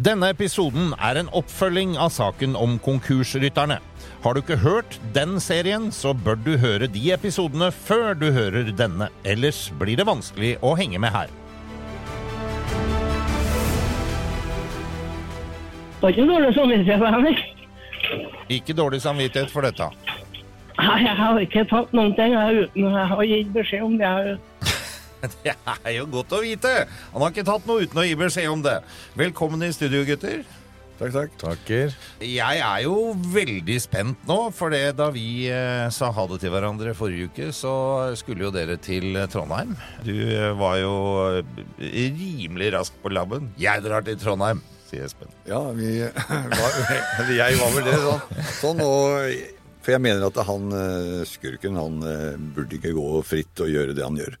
Denne episoden er en oppfølging av saken om konkursrytterne. Har du ikke hørt den serien, så bør du høre de episodene før du hører denne. Ellers blir det vanskelig å henge med her. Det var ikke dårlig samvittighet for Henrik. Ikke dårlig samvittighet for dette. Nei, jeg har ikke tatt noen ting jeg, uten jeg har gitt beskjed om det. Jeg, Det er jo godt å vite! Han har ikke tatt noe uten å gi beskjed om det. Velkommen i studio, gutter. Takk, takk. Takker. Jeg er jo veldig spent nå, for det da vi eh, sa ha det til hverandre forrige uke, så skulle jo dere til Trondheim. Du eh, var jo eh, rimelig rask på labben. Jeg drar til Trondheim, sier Espen. Ja, vi var, eller jeg var vel det. Sånn, sånn og, For jeg mener at han eh, skurken han eh, burde ikke gå fritt og gjøre det han gjør.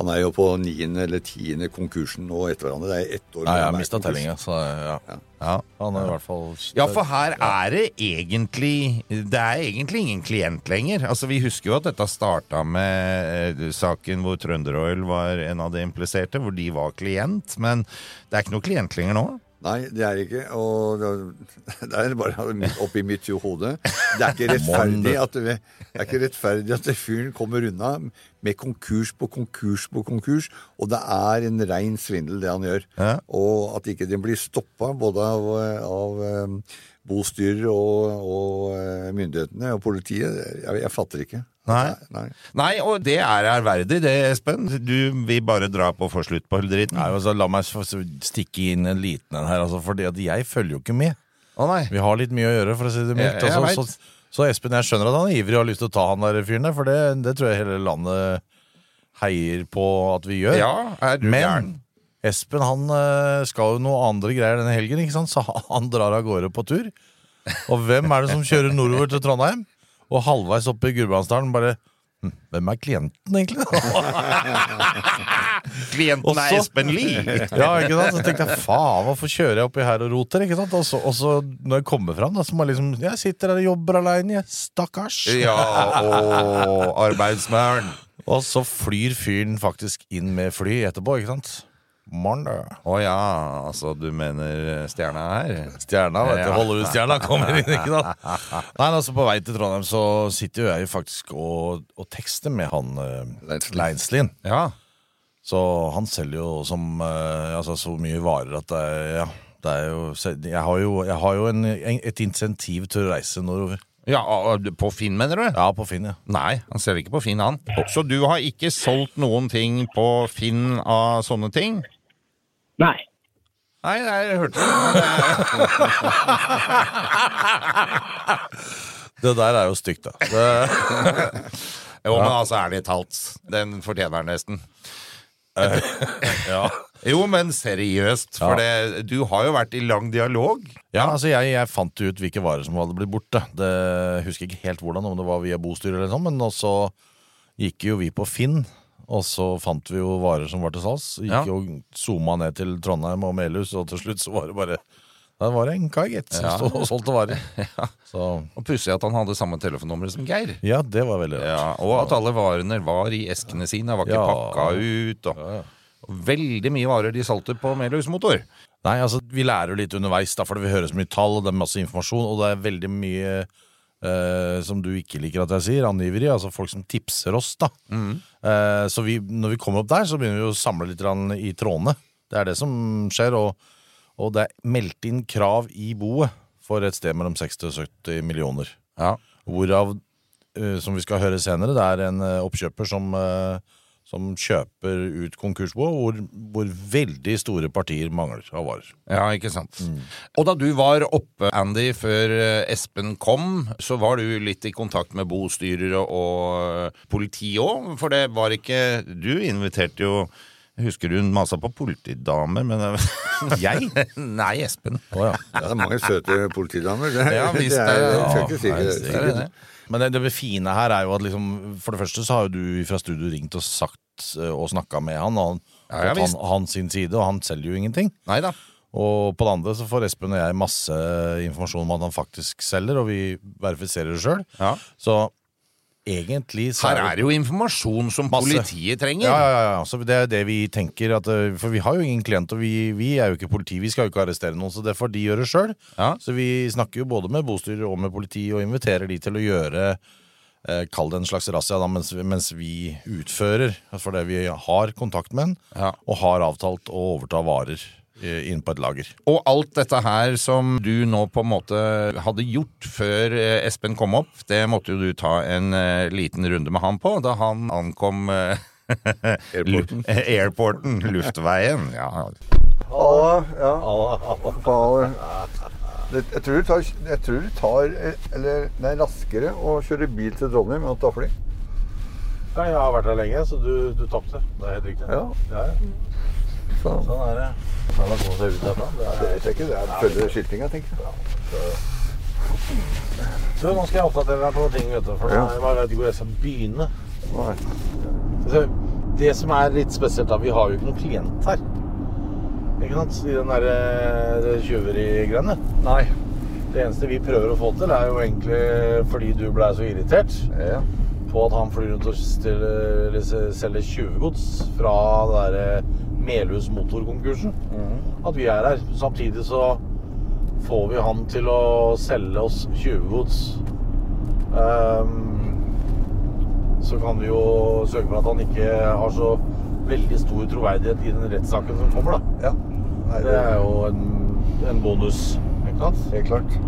Han er jo på niende eller tiende konkursen nå etter hverandre. Det er ett år Nei, jeg har mista tellinga, så ja. Ja. Ja. Han er i hvert fall Ja, for her er det egentlig Det er egentlig ingen klient lenger. Altså, Vi husker jo at dette starta med eh, saken hvor Trønderoil var en av de impliserte, hvor de var klient. Men det er ikke noe klient lenger nå. Nei, det er ikke. Og det er bare oppi mitt hode. Det er ikke rettferdig at det, det er ikke rettferdig at fyren kommer unna med konkurs på konkurs på konkurs. Og det er en rein svindel, det han gjør. Ja. Og at ikke den blir stoppa både av, av eh, bostyrer og, og eh, myndighetene og politiet. Jeg, jeg fatter ikke. Nei. Nei. Nei, og det er ærverdig, det, Espen. Du vil bare dra på for slutt på dritten. Nei, altså, La meg stikke inn en liten en her, altså, for jeg følger jo ikke med. Å nei. Vi har litt mye å gjøre, for å si det mildt. Jeg- jeg Altså, så, så Espen, jeg skjønner at han er ivrig og har lyst til å ta han der fyren der, for det, det tror jeg hele landet heier på at vi gjør. Ja, er du Men gæren? Espen han eh, skal jo noe andre greier denne helgen, ikke sant? så han drar av gårde på tur. Og hvem er det som kjører nordover til Trondheim? Og halvveis oppe i Gudbrandsdalen bare hm, Hvem er klienten, egentlig? Klienten er Espen Lie. Ja, ikke sant? Så tenkte jeg faen, hvorfor kjører jeg oppi her og roter? Ikke sant? Og så, og så når jeg kommer fram, da, så må jeg liksom Jeg sitter her og jobber aleine. Stakkars. Ja, og arbeidsmæren. Og så flyr fyren faktisk inn med fly etterpå, ikke sant? Morgen, Å oh, ja, altså du mener stjerna her? Stjerna, vet du. Ja. Hollywood-stjerna kommer inn, ikke sant? Nei, altså På vei til Trondheim så sitter jo jeg faktisk og, og tekster med han uh, Leinslien. Leinslien. Ja. Så han selger jo som eh, altså, så mye varer at det er, ja, det er jo Jeg har jo, jeg har jo en, et insentiv til å reise nordover. Ja, På Finn, mener du? Ja, på Finn, ja. Nei, han selger ikke på Finn, han. Så du har ikke solgt noen ting på Finn av sånne ting? Nei. Nei, jeg hørte det. Det der er jo stygt, da. Det, Jo, men altså, ærlig talt. Den fortjener den nesten. ja. Jo, men seriøst, for det, du har jo vært i lang dialog. Ja, altså jeg, jeg fant ut hvilke varer som hadde blitt borte. Det husker ikke helt hvordan, om det var via bostyret eller sånn, men så gikk jo vi på Finn, og så fant vi jo varer som var til salgs. Gikk Ja. jo zooma ned til Trondheim og Melhus, og til slutt så var det bare Da var det en kar, gitt, som Ja. stod og solgte varer. Så Og pussig at han hadde samme telefonnummer som Geir. ja, det var veldig rart. Ja, og at alle varene var i eskene sine, var ikke Ja. pakka ut. Og, og veldig mye varer de solgte på Melhus Motor. Nei, altså Vi lærer jo litt underveis, da, for vi hører så mye tall, og det er masse informasjon, og det er veldig mye eh, som du ikke liker at jeg sier, angiveri. Altså folk som tipser oss, da. Eh, så vi, når vi kommer opp der, så begynner vi å samle litt i trådene. Det er det som skjer, og, og det er meldt inn krav i boet for et sted mellom 60 og 70 millioner. Ja. Hvorav, uh, som vi skal høre senere, det er en oppkjøper som eh, som kjøper ut konkursbo, hvor, hvor veldig store partier mangler av varer. Ja, ikke sant. Og da du var oppe, Andy, før eh, Espen kom, så var du litt i kontakt med bostyrer og, og politi òg, for det var ikke Du inviterte jo jeg husker hun masa på politidamer, men Jeg? Nei, Espen. Oh, ja. Ja, det er mange søte politidamer. Det, Ja, visst det er, jo det. er det. Men det, det fine her er jo at liksom For det første så har jo du fra studio ringt og sagt eh, og snakka med han, og han, Ja, ja, han, han sin side, og han selger jo ingenting. Neida. Og på det andre så får Espen og jeg masse informasjon om at han faktisk selger, og vi verifiserer det sjøl. Ja. Så egentlig så Her er det jo informasjon som Masse. politiet trenger. Ja, ja, ja, Altså, det er det vi tenker. At, eh, for vi har jo ingen klient, og vi, vi er jo ikke politi. Vi skal jo ikke arrestere noen, så det får de gjøre sjøl. Ja. Så vi snakker jo både med bostyrer og med politi, og inviterer de til å gjøre eh, Kall det en slags razzia da, mens, mens vi utfører. Fordi vi har kontakt med en, Ja. og har avtalt å overta varer inn på et lager. Og alt dette her som du nå på en måte hadde gjort før eh, Espen kom opp, det måtte jo du ta en eh, liten runde med han på da han ankom eh, Airporten. airporten, luftveien. Ja. Alle, ja. Alle. Jeg, tror det tar, jeg tror det tar eh, Eller det er raskere å kjøre bil til Trondheim enn å ta fly. Ja, jeg har vært her lenge, så du, du tapte. Det er helt riktig. Ja. Så, Sånn er det. Kan man komme seg ut derfra? Det det vet jeg ikke. Det er følge skiltinga, tenker jeg. Ja. Du, nå skal jeg oppdatere deg på ting, vet du. For Ja. jeg bare vet ikke hvor jeg skal begynne. Nei. Det som er litt spesielt, da, vi har jo ikke noen klient her. Ikke sant? I den der tjuverigreiene. tjuveri-greiene. Nei. Det eneste vi prøver å få til, er jo egentlig fordi du blei så irritert Ja. på at han flyr rundt og selger tjuvegods fra det derre Melhus motorkonkursen. At vi er her. Samtidig så får vi han til å selge oss tjuvgods. Um, så kan vi jo søke for at han ikke har så veldig stor troverdighet i den rettssaken som kommer, da. ja. Nei, Det er jo en, en bonus, ikke sant? Helt klart.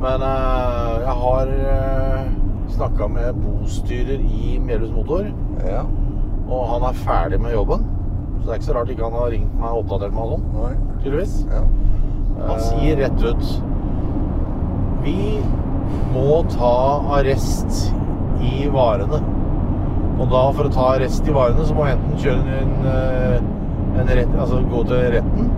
Men uh, jeg har uh, snakka med bostyrer i Melhus Motor, Ja. og han er ferdig med jobben. Så det er ikke så rart ikke han har ringt meg og oppdatert meg om Nei. tydeligvis. Ja. Han sier rett ut Vi må ta arrest i varene. Og da for å ta arrest i varene, så må jeg enten kjøre en, eh, en rett, altså gå til retten,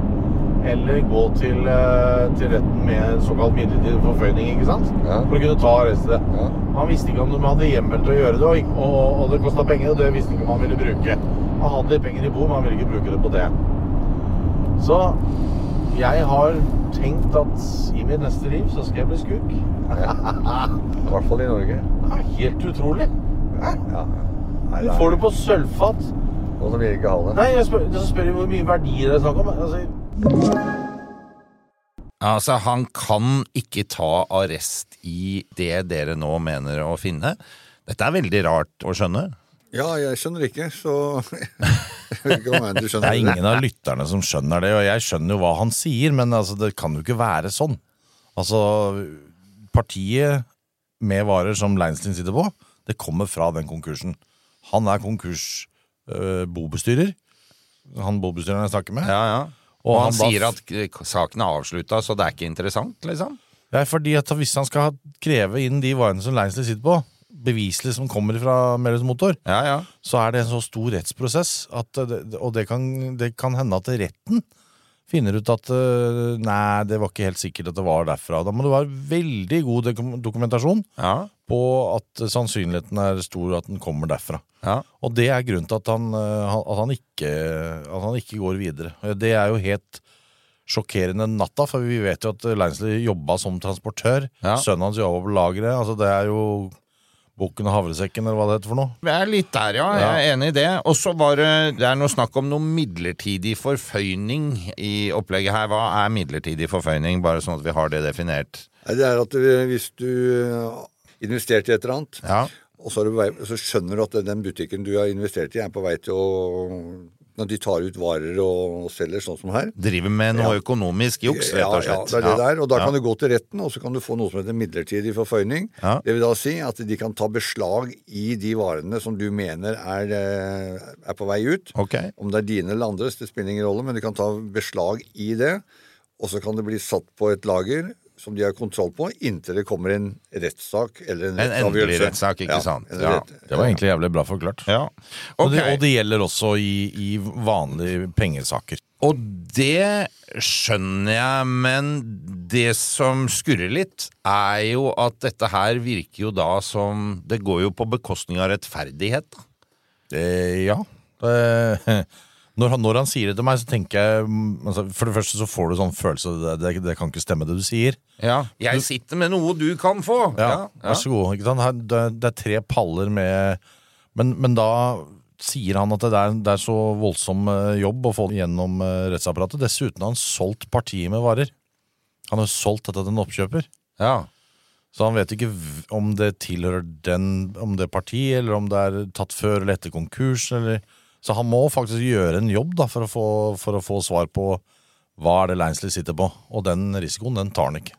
eller gå til, eh, til retten med såkalt midlertidig forføyning, ikke sant? Ja. For å kunne ta arrestet. Ja. Han visste ikke om de hadde hjemmel til å gjøre det, og, og, og det kosta penger, og det visste ikke om han ville bruke. Han hadde litt penger i bo, men han ville ikke bruke det på det. Så jeg har tenkt at i mitt neste liv så skal jeg bli skurk. I hvert fall i Norge. Er helt utrolig. Ja. Nei, Du får det på sølvfat. Og så vil jeg ikke ha det. Nei, jeg spør, så spør jeg hvor mye verdier det er snakk om. Altså, Altså, han kan ikke ta arrest i det dere nå mener å finne. Dette er veldig rart å skjønne. Ja, jeg skjønner ikke, så ikke det er ingen av lytterne som skjønner det, og jeg skjønner jo hva han sier, men altså, det kan jo ikke være sånn. Altså, partiet med varer som Leinstein sitter på, det kommer fra den konkursen. Han er konkursbobestyrer, han bobestyreren jeg snakker med. Ja, ja. Og Og han, han sier at k- saken er avslutta, så det er ikke interessant, liksom? Det er fordi at hvis han skal kreve inn de varene som Leinstein sitter på, beviselig som kommer fra Melhus Motor, Ja, ja. så er det en så stor rettsprosess, at og det kan, det kan hende at retten finner ut at øh, nei, det var ikke helt sikkert at det var derfra. Da må det være veldig god dokumentasjon Ja, på at sannsynligheten er stor at den kommer derfra. ja. Og det er grunnen til at han, han- at han, ikke, at han ikke går videre. Det er jo helt sjokkerende natta, for vi vet jo at Leinsley jobba som transportør. Ja. Sønnen hans jobba på lageret. Altså det er jo bukken og havresekken, eller hva det heter for noe. Jeg er litt der, ja. Jeg er enig i det. Og så var det Det er noe snakk om noe midlertidig forføyning i opplegget her. Hva er midlertidig forføyning, bare sånn at vi har det definert? Det er at hvis du har investert i et eller annet, Ja. og så, er du vei, så skjønner du at den butikken du har investert i, er på vei til å Når de tar ut varer og selger, sånn som her. Driver med noe økonomisk juks, rett og slett. ja, det er det der. Og da Ja. kan du gå til retten, og så kan du få noe som heter midlertidig forføyning. Ja. Det vil da si at de kan ta beslag i de varene som du mener er, eh, er på vei ut. Okay. Om det er dine eller andres, det spiller ingen rolle, men du kan ta beslag i det. Og så kan det bli satt på et lager som de har kontroll på, inntil det kommer en rettssak eller en En endelig rettssak, ikke Ja, sant? Ja. Det var egentlig jævlig bra forklart. Ja. Og, det, og det gjelder også i, i vanlige pengesaker. Og det skjønner jeg, men det som skurrer litt, er jo at dette her virker jo da som Det går jo på bekostning av rettferdighet. da. Det, ja. Det, når, han, når han sier det til meg, så tenker jeg mm, altså, For det første så får du sånn følelse det, det, det kan ikke stemme, det du sier. Ja. Jeg sitter med noe du kan få! Ja, Vær så god. Ikke sant? Her, det, det er tre paller med men, men da sier han at det er, det er så voldsom eh, jobb å få gjennom eh, rettsapparatet. Dessuten har han solgt partiet med varer. Han har solgt dette til en oppkjøper. Ja. Så han vet ikke om det tilhører den, om det er partiet, eller om det er tatt før eller etter konkurs. Eller. Så han må faktisk gjøre en jobb da, for, å få, for å få svar på hva er det Lansley sitter på. Og den risikoen, den tar han ikke.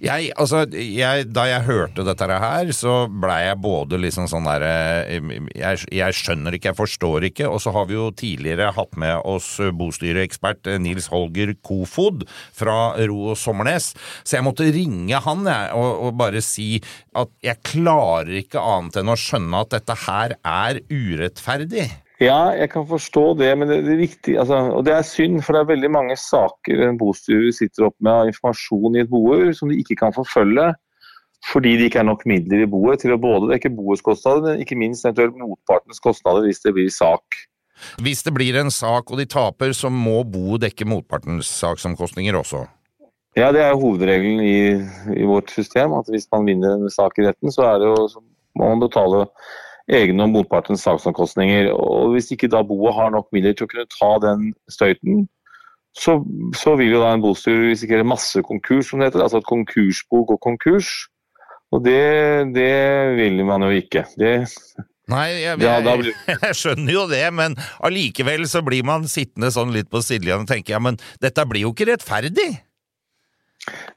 Jeg, altså, jeg, da jeg hørte dette her, så blei jeg både liksom sånn derre jeg, jeg skjønner ikke, jeg forstår ikke. Og så har vi jo tidligere hatt med oss bostyreekspert eh, Nils Holger Kofod fra Ro og Sommernes. Så jeg måtte ringe han jeg, og, og bare si at jeg klarer ikke annet enn å skjønne at dette her er urettferdig. Ja, jeg kan forstå det, men det, det er viktig, altså, og det er synd, for det er veldig mange saker en bostyrer sitter opp med av informasjon i et boer som de ikke kan forfølge fordi det ikke er nok midler i boet til å både dekke boets kostnader, men ikke minst eventuelt motpartens kostnader hvis det blir sak. Hvis det blir en sak og de taper, så må boet dekke motpartens saksomkostninger også. Ja, det er jo hovedregelen i, i vårt system, at hvis man vinner en sak i retten, så, er det jo, må man betale egne og motpartens saksomkostninger. Og hvis ikke da boet har nok midler til å kunne ta den støyten, så, så vil jo da en bostyrer risikere massekonkurs, som det heter. Altså at konkursbo går konkurs. Og det, det vil man jo ikke. Det, Nei, jeg, jeg, jeg skjønner jo det, men allikevel så blir man sittende sånn litt på sidelinjen og tenker ja, men dette blir jo ikke rettferdig.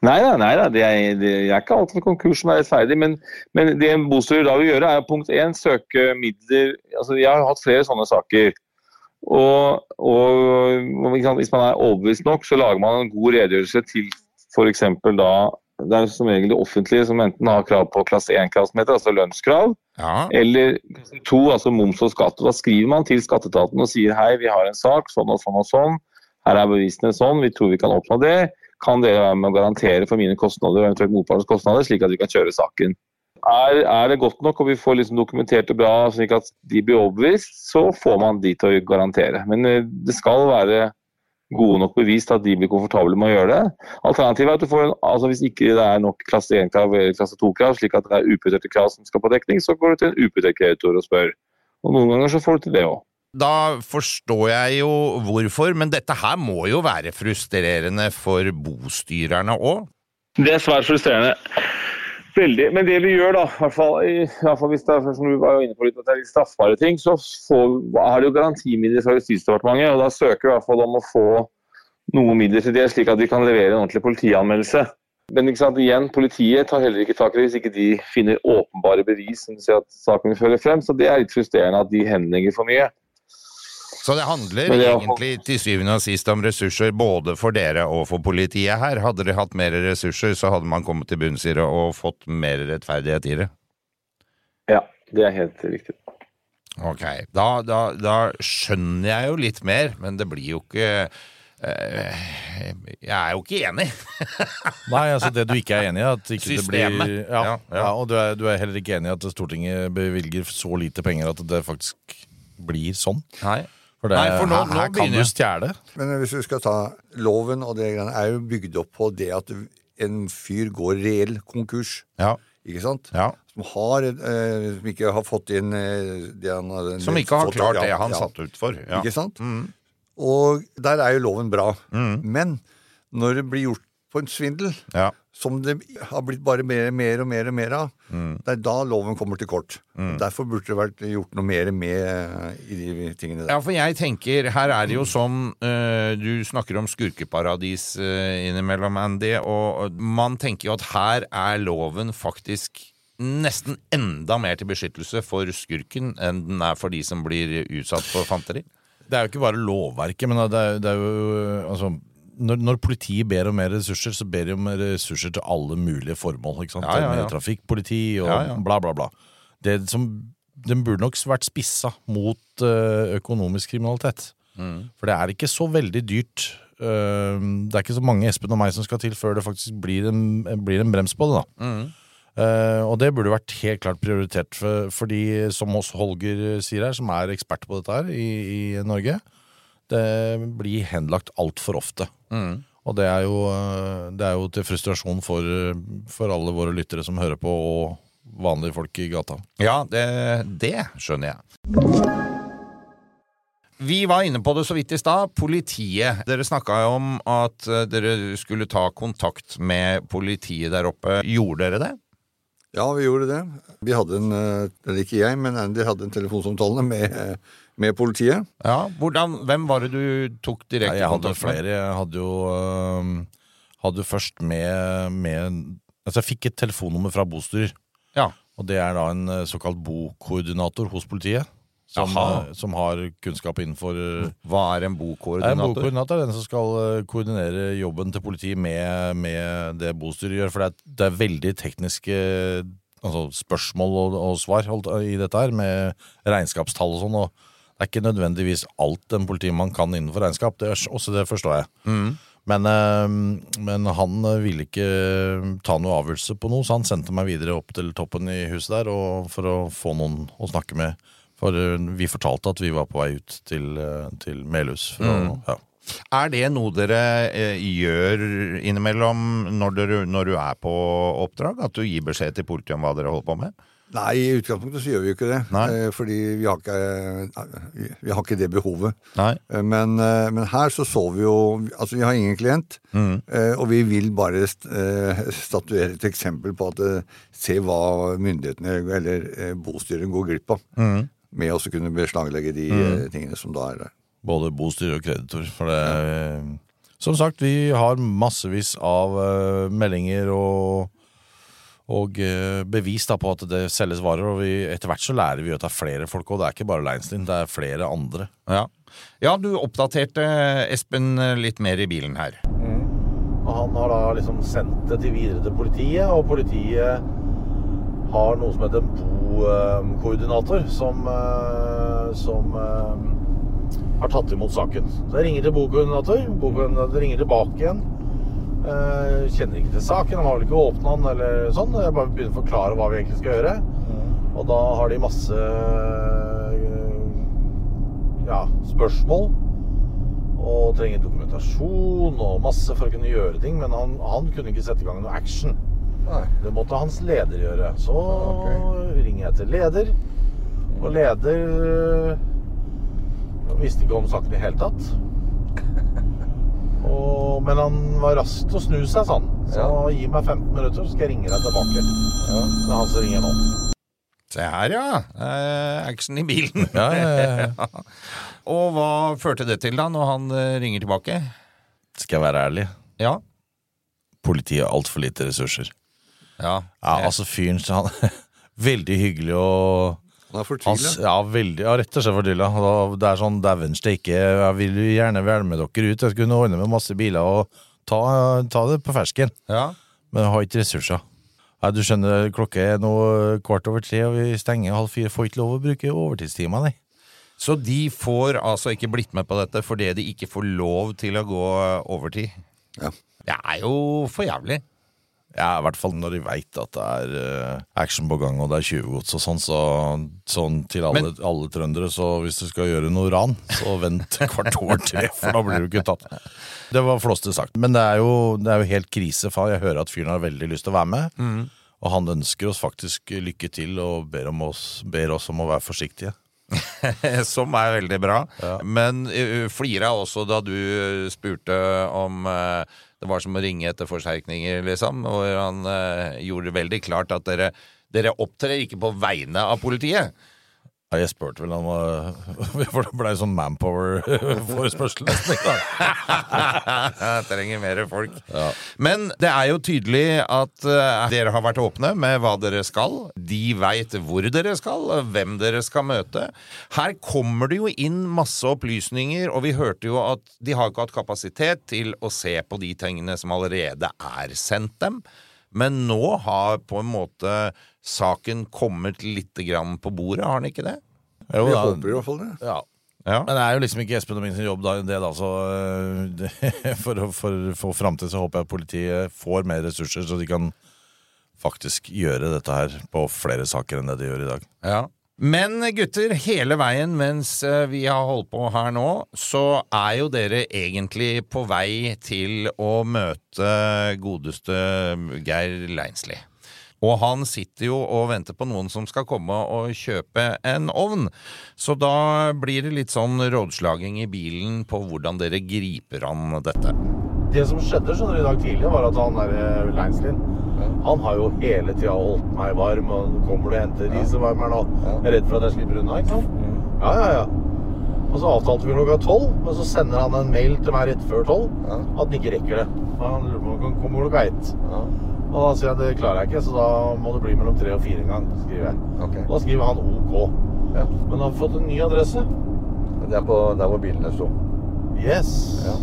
Nei da, nei da. Det er, det er ikke alltid konkurs som er rettferdig. Men, men det en bostyrer da vil gjøre, er punkt én søke midler altså Jeg har hatt flere sånne saker. Og, og sant, hvis man er overbevist nok, så lager man en god redegjørelse til f.eks. da Det er som regel det offentlige som enten har krav på klasse 1-krav, som heter, altså lønnskrav, Ja. eller klasse 2, altså moms og skatt. Og Da skriver man til skatteetaten og sier hei, vi har en sak, sånn og sånn og sånn. Her er bevisene sånn, vi tror vi kan oppnå det. Kan dere være med å garantere for mine kostnader og eventuelt motpartens kostnader, slik at vi kan kjøre saken? Er, er det godt nok og vi får liksom dokumentert det bra, slik at de blir overbevist, så får man de til å garantere. Men eh, det skal være gode nok bevis til at de blir komfortable med å gjøre det. Alternativet er at du får en, altså hvis ikke det er nok klasse 1-krav eller klasse 2-krav, slik at det er uprioriterte krav som skal på dekning, så går du til en uprioritert kreditor og spør. Og noen ganger så får du til det òg. Da forstår jeg jo hvorfor, men dette her må jo være frustrerende for bostyrerne òg. Det er svært frustrerende. Veldig. Men det vi gjør, da, i hvert fall, i, i hvert fall hvis det er som du var inne på litt, at det er litt straffbare ting, så har de jo garantimidler fra Justisdepartementet. og Da søker vi i hvert fall om å få noe midler til det, slik at vi kan levere en ordentlig politianmeldelse. Men ikke sant, igjen, politiet tar heller ikke tak i det hvis ikke de finner åpenbare bevis som sier at saken fører frem. Så det er litt frustrerende at de henlegger for mye. Så det handler det er- egentlig til syvende og sist om ressurser både for dere og for politiet her. Hadde de hatt mer ressurser, så hadde man kommet til bunns i det og fått mer rettferdighet i det. Ja, det er helt riktig. Ok, da, da, da skjønner jeg jo litt mer, men det blir jo ikke eh, Jeg er jo ikke enig. Nei, altså det du ikke er enig i, at ikke det Systemet. blir ja, Ja, ja. ja. Og du er, du er heller ikke enig i at Stortinget bevilger så lite penger at det faktisk blir sånn. Nei. For, det, Nei, for nå- her, nå kan du stjele. Men hvis du skal ta loven og det greiene, er jo bygd opp på det at en fyr går reell konkurs. Ja. Ikke sant? Ja. Som, har, eh, som ikke har fått inn eh, det han har Som ikke har fått- klart ja, det han ja. satt ut for. Ja. Ikke sant? Mm. Og der er jo loven bra. Mm. Men når det blir gjort på en svindel, Ja. Som det har blitt bare mer, mer og mer og mer av, Mm. det er da loven kommer til kort. Derfor burde det vært gjort noe mer med eh, i de tingene der. Ja, for jeg tenker, her er det jo sånn eh, Du snakker om skurkeparadis eh, innimellom, Andy, og man tenker jo at her er loven faktisk nesten enda mer til beskyttelse for skurken enn den er for de som blir utsatt for fanteri. Det er jo ikke bare lovverket, men det er, det er jo altså når, når politiet ber om mer ressurser, så ber de om ressurser til alle mulige formål. ikke sant? Ja, ja, ja. Trafikkpoliti og bla, bla, bla. Det som, Den burde nok vært spissa mot eh, økonomisk kriminalitet. Mm. For det er ikke så veldig dyrt. Eh, det er ikke så mange Espen og meg som skal til før det faktisk blir en, blir en brems på det. da. Mm. Uh, og det burde vært helt klart prioritert, for, fordi som oss Holger sier her, som er ekspert på dette her i, i Norge, det blir henlagt altfor ofte. Mm. Og det er, jo, eh, det er jo til frustrasjon for, for alle våre lyttere som hører på, og vanlige folk i gata. Ja, det, det skjønner jeg. Vi var inne på det så vidt i stad. Politiet. Dere snakka jo om at eh, dere skulle ta kontakt med politiet der oppe. Gjorde dere det? Ja, vi gjorde det. Vi hadde en, eh, eller ikke jeg, men Andy hadde en telefonsamtale med, med politiet. Ja, hvordan, Hvem var det du tok direkte Nei, jeg hadde flere. Jeg hadde jo, hadde først med, med Altså, jeg fikk et telefonnummer fra bostyrer. Ja. Og det er da en eh, såkalt bokoordinator hos politiet. Som, eh, som har kunnskap innenfor eh, Hva er en er En bokoordinator? bokoordinator er den som skal koordinere jobben til politiet med, med det bostyret gjør. For det er, det er veldig tekniske altså, spørsmål og, og svar holdt, i dette her, med regnskapstall og sånn. og det er ikke nødvendigvis alt en politimann kan innenfor regnskap. Det er, også det forstår jeg. Mm. Men, eh, men han eh, ville ikke ta noe avgjørelse på noe, så han sendte meg videre opp til toppen i huset der og, for å få noen å snakke med. For eh, vi fortalte at vi var på vei ut til, eh, til Melhus. Mm. ja. Er det noe dere eh, gjør innimellom når, dere, når du er på oppdrag? At du gir beskjed til politiet om hva dere holder på med? Nei, i utgangspunktet så gjør vi jo ikke det. Nei. Eh, fordi vi har ikke, eh, vi, har ikke det behovet. Eh, Men, men her så så vi jo Altså, vi har ingen klient. Mm. Og vi vil bare statuere et eksempel på at se hva myndighetene eller bostyret går glipp av. Mm. Med å kunne beslaglegge de Mm. tingene som da er der. Både bostyr og kreditor. For det Som sagt, vi har massevis av meldinger og, og eh, bevis da, på at det selges varer. Og vi, etter hvert så lærer vi at det er flere folk, og det er ikke bare Leinstein, det er flere andre. Ja. ja, du oppdaterte Espen litt mer i bilen her. Og han har da liksom sendt det til videre til politiet, og politiet har noe som heter en bokoordinator, som, eh, som eh, har tatt imot saken. Så jeg ringer til bokoordinator, bokoordinator ringer tilbake igjen. Eh, Kjenner ikke til saken, han har vel ikke åpna den eller sånn. Jeg bare begynner å forklare hva vi egentlig skal gjøre. Og da har de masse eh, ja, spørsmål og trenger dokumentasjon og masse for å kunne gjøre ting, men han, han kunne ikke sette i gang noe action. Det måtte hans leder gjøre. Så ringer jeg til leder, og leder øh, visste ikke om saken i hele tatt. Og, men han var rask til å snu seg, sånn. Så ja. gi meg 15 minutter, så skal jeg ringe deg tilbake. Ja. Det er han som ringer nå. Se her, ja. Eh, action i bilen. Ja, ja, ja. Og hva førte det til, da, når han eh, ringer tilbake? Skal jeg være ærlig? Ja. politiet har altfor lite ressurser. Ja. Ja, altså fyren så han Veldig hyggelig og Han er fortvila. ja, veldig, ja, rett og slett fortvila. Det er sånn dæven steike, jeg vil jo gjerne være med dere ut. Jeg skulle ordne med masse biler og ta, ta det på fersken. ja. Men jeg har ikke ressurser. Ja, du skjønner, klokka er nå kvart over tre, og vi stenger halv fire. Får ikke lov å bruke overtidstimer, nei. Så de får altså ikke blitt med på dette fordi de ikke får lov til å gå overtid? Ja. Det er jo for jævlig. Ja, i hvert fall når de veit at det er eh, action på gang og det er tjuvgods og sånn. Så, sånn til alle, Men- alle trøndere, så hvis du skal gjøre noe ran, så vent kvart over tre, for da blir du ikke tatt. Det var flåste sagt. Men det er, jo, det er jo helt krise, faen. jeg hører at fyren har veldig lyst til å være med. Mm. Og han ønsker oss faktisk lykke til og ber, om oss, ber oss om å være forsiktige. Som er veldig bra. Men uh, flira også da du spurte om uh, det var som å ringe etter forsterkninger, liksom. Og han eh, gjorde det veldig klart at dere, dere opptrer ikke på vegne av politiet. Ja, jeg spurte vel han var- For det blei sånn manpower-forespørsel. Jeg trenger mer folk. Men det er jo tydelig at eh, dere har vært åpne med hva dere skal. De veit hvor dere skal, hvem dere skal møte. Her kommer det jo inn masse opplysninger, og vi hørte jo at de har ikke hatt kapasitet til å se på de tingene som allerede er sendt dem. Men nå har på en måte saken kommet litt grann på bordet, har den ikke det? Jo, Vi håper i hvert fall det. Ja. Ja. Men det er jo liksom ikke Espen og min sin jobb, da, det da, så øh, for, å- for framtid så håper jeg politiet får mer ressurser, så de kan faktisk gjøre dette her på flere saker enn det de gjør i dag. Ja. Men gutter, hele veien mens eh, vi har holdt på her nå, så er jo dere egentlig på vei til å møte godeste Geir Leinsli. Og han sitter jo og venter på noen som skal komme og kjøpe en ovn. Så da blir det litt sånn rådslaging i bilen på hvordan dere griper an dette. Det som skjedde skjønner du, i dag tidlig, var at han der Leinslin Han har jo hele tida holdt meg varm. og Kommer du og henter risevarmeren og jeg er redd for at jeg slipper unna, ikke sant? Ja, ja, ja. Og så avtalte vi klokka tolv, men så sender han en mail til meg rett før tolv at han ikke rekker det. Og Han lurer på om han kommer komme klokka ett. Og da sier jeg det klarer jeg ikke, så da må det bli mellom tre og fire en gang, skriver jeg. Okay. Og da skriver han OK. Ja. Men han har fått en ny adresse. Det er på der hvor bilene sto. Yes. Ja.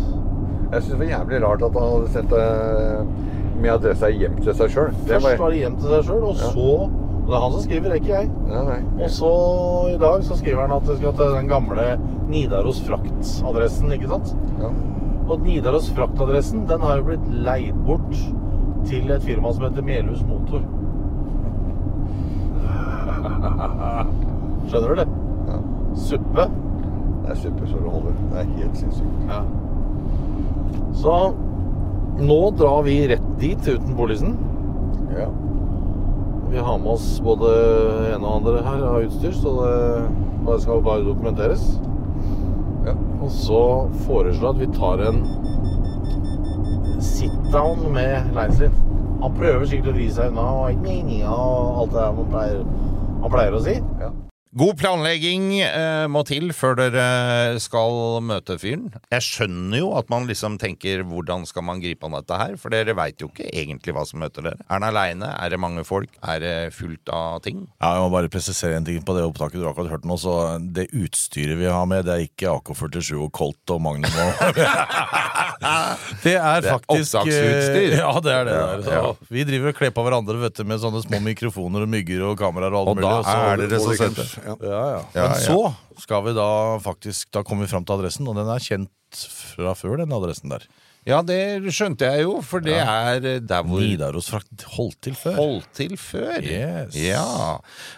Jeg syns det var jævlig rart at han hadde sendt det med adressa hjem til seg sjøl. Først var det hjem til seg sjøl, og Ja. så Det er han som skriver, ikke jeg. ja. Og så i dag så skriver han at det skal til den gamle Nidaros Frakt-adressen, ikke sant? Ja. Og Nidaros Frakt-adressen, den har jo blitt leid bort til et firma som heter Melhus Motor. Skjønner du det? Ja. Suppe. Det er suppe så det holder. Det er helt sinnssykt. Ja. Så nå drar vi rett dit uten polisen. Ja. Vi har med oss både en og andre her av utstyr, så det skal bare dokumenteres. Ja. Og så foreslår jeg at vi tar en sit-down med Leinslin. Han prøver sikkert å vri seg unna og alt det der man pleier, han pleier å si. God planlegging eh, må til før dere skal møte fyren. Jeg skjønner jo at man liksom tenker hvordan skal man gripe an dette her, for dere veit jo ikke egentlig hva som møter dere. Er han aleine? Er det mange folk? Er det fullt av ting? Ja, jeg må bare presisere en ting på det opptaket du akkurat hørte nå. Så det utstyret vi har med, det er ikke AK-47 og Colt og Magnum og Det er Det er faktisk. Ja, det er det. der. Så Ja. Vi driver og kler på hverandre vet du, med sånne små mikrofoner og mygger og kameraer og alt Og mulig. da så- er dere så søte. Ja. Ja, ja. Ja, Men så skal vi da faktisk Da kommer vi fram til adressen, og den er kjent fra før, den adressen der. Ja, det skjønte jeg jo, for det er eh, der hvor Nidaros frakt holdt til før. holdt til før. Yes. Ja.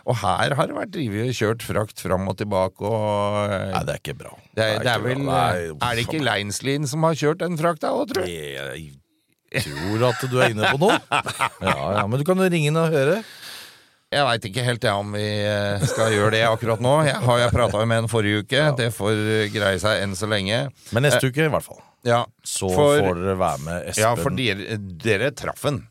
Og her har det vært drevet og kjørt frakt fram og tilbake og eh, Nei, det er ikke bra. det, er, det er vel. Nei, Er det ikke Leinslien som har kjørt den frakta òg, tror du? Jeg tror at du er inne på noe. Ja, ja, Men du kan jo ringe inn og høre. Jeg veit ikke helt jeg om vi eh, skal gjøre det akkurat nå. Jeg har jeg prata med en forrige uke. Det får eh, greie seg enn så lenge. Men neste uke, i hvert fall. Ja, Så For- får dere være med Espen. ja for dere, dere traff den.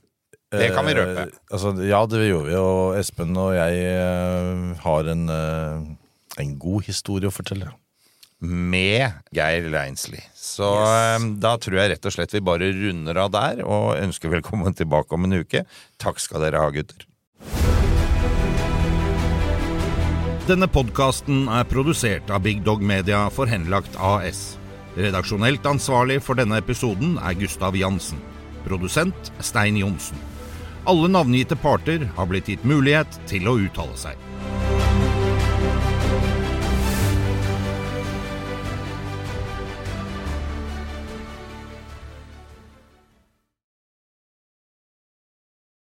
Det kan vi røpe. Eh, altså, ja, det gjorde vi. Og Espen og jeg eh, har en, eh, en god historie å fortelle. med Geir Leinsli. Så eh, da tror jeg rett og slett vi bare runder av der, og ønsker velkommen tilbake om en uke. Takk skal dere ha, gutter. Denne podkasten er produsert av Big Dog Media for Henlagt AS. Redaksjonelt ansvarlig for denne episoden er Gustav Jansen. Produsent Stein Johnsen. Alle navngitte parter har blitt gitt mulighet til å uttale seg.